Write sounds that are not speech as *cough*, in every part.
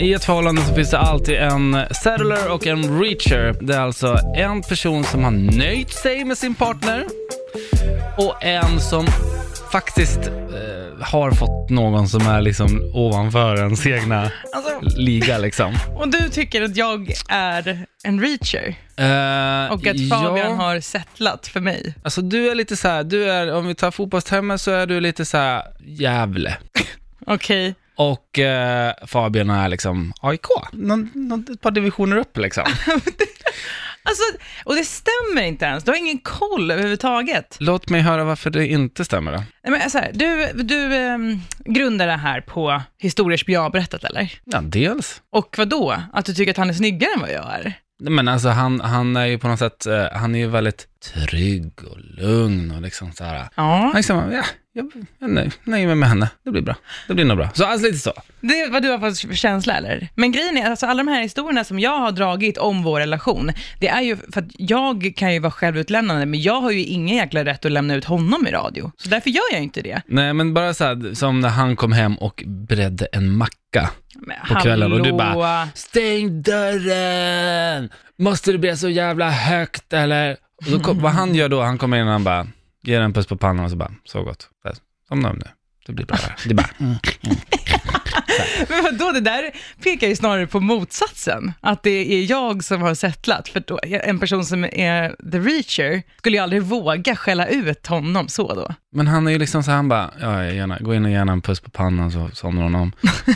I ett förhållande så finns det alltid en settler och en reacher. Det är alltså en person som har nöjt sig med sin partner och en som faktiskt eh, har fått någon som är liksom ovanför ens egna Alltså, liga liksom. *laughs* och du tycker att jag är en reacher Eh, och att Fabian ja, har settlat för mig. Alltså du är lite så här, du är, om vi tar fotbollstermer så är du lite så här Gävle. *laughs* Okej. Och eh, Fabian är liksom AIK, någon, någon, ett par divisioner upp liksom. *laughs* Alltså, och det stämmer inte ens. Du har ingen koll överhuvudtaget. Låt mig höra varför det inte stämmer då. Nej, men så här, du du ehm, grundar det här på historier som jag har berättat, eller? Ja, dels. Och vad då? Att du tycker att han är snyggare än vad jag är? Men alltså han, han är ju på något sätt, eh, han är ju väldigt trygg och lugn och liksom så här. Ja, liksom, ja, jag, jag nöj- nöjer mig med henne, det blir bra. Det blir nog bra. Så alltså lite så. det är vad du har fått för känsla, eller? Men grejen är, alltså alla de här historierna som jag har dragit om vår relation, det är ju för att jag kan ju vara självutlämnande, men jag har ju ingen jäkla rätt att lämna ut honom i radio. Så därför gör jag inte det. Nej men bara så här, som när han kom hem och beredde en macka. Men, På kvällen och du hallå. bara, Stäng dörren! Måste det bli så jävla högt eller? Och då kom, vad han gör då, han kommer in och han bara, ger en puss på pannan och så bara, så gott. Somna om nu, det blir bra. här." Det bara, mm. *laughs* Men vadå, det där pekar ju snarare på motsatsen. Att det är jag som har settlat. För då, en person som är the reacher skulle ju aldrig våga skälla ut honom så då. Men han är ju liksom så här, han bara, ja, gärna, gå in och ge henne en puss på pannan så somnar hon om.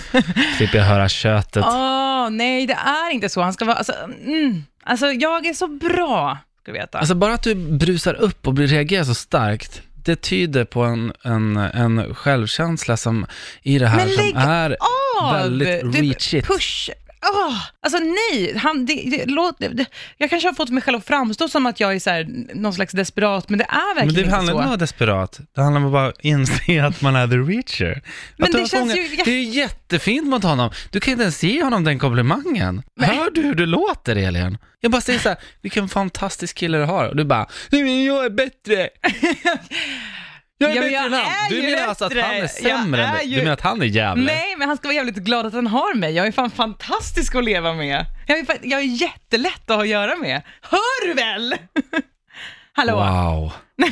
*laughs* Slipper jag höra köttet. Åh, nej, det är inte så. Han ska vara, alltså, mm, alltså jag är så bra, ska du veta. Alltså bara att du brusar upp och reagerar så starkt, det tyder på en, en, en självkänsla som i det här Men som lägg är Av! väldigt Du reachigt. Push. Åh, alltså nej, han, det, det, låt, det, jag kanske har fått mig själv att framstå som att jag är så här, någon slags desperat, men det är Men verkligen det handlar inte inte om att så. vara desperat. Det handlar om att bara inse att man är the reacher. Men det känns fångat- ju- det är ju jättefint mot honom. Du kan inte ens ge honom den komplimangen. Hör du hur du låter, Elin? Jag bara säger så här, vilken fantastisk kille du har. Och du bara, nej men jag är bättre. *laughs* Jag är Ja, bättre jag än han. Du menar alltså att han är. Jag sämre än är dig? ju- Du menar att han är jävla? Nej, men han ska vara jävligt glad att han har mig. Jag är fan fantastisk att leva med. Jag är, fa- jag är jättelätt att ha att göra med. Hör du väl? *laughs* Hallå? Wow. Nej,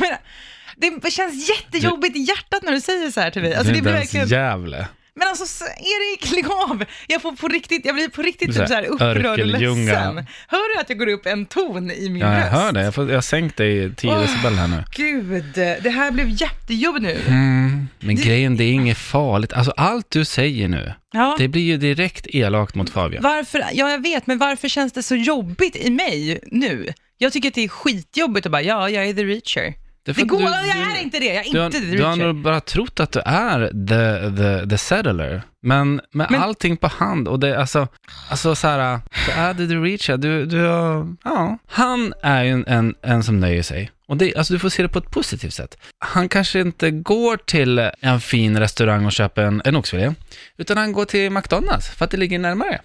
men, det känns jättejobbigt i hjärtat när du säger så här till mig. Alltså, det det är inte ens verkligen... Gävle. Men alltså, Erik, *laughs* lägg av! Jag, får på riktigt, jag blir på riktigt Så här, typ så här upprörd och ledsen. Hör du att jag går upp en ton i min Ja, jag röst? hör det. Jag, får, jag har sänkt dig 10 Åh. decibel här nu. Gud, det här blev jättejobbigt nu. Mm, men grejen, det är inget farligt. Alltså allt du säger nu, Ja. det blir ju direkt elakt mot Fabian. Varför, ja jag vet, men varför känns det så jobbigt i mig nu? Jag tycker att det är skitjobbigt att bara, ja, jag är the reacher. Det Det går, du- jag är inte det, jag är Du inte the du har nog bara trott att du är the, the, the settler. Men med Men- allting på hand och det, alltså, alltså så här, du är the, the reacher, du, du har, ja. Han är ju en, en, en som nöjer sig. Och det, alltså du får se det på ett positivt sätt. Han kanske inte går till en fin restaurang och köper en, en oxfilé, utan han går till McDonalds för att det ligger närmare.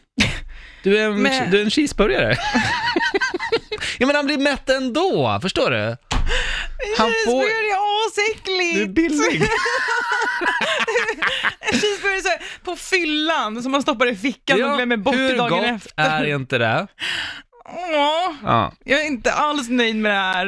Du är en, *laughs* Men- du är en cheeseburgare. *laughs* ja men han blir mätt ändå, förstår du? Han får... Cheeseburgare är asäckligt! Du är billig. Cheeseburgare så på fyllan som man stoppar i fickan och glömmer bort hur dagen gott efter. är inte det? Åh, Ja. jag är inte alls nöjd med det här.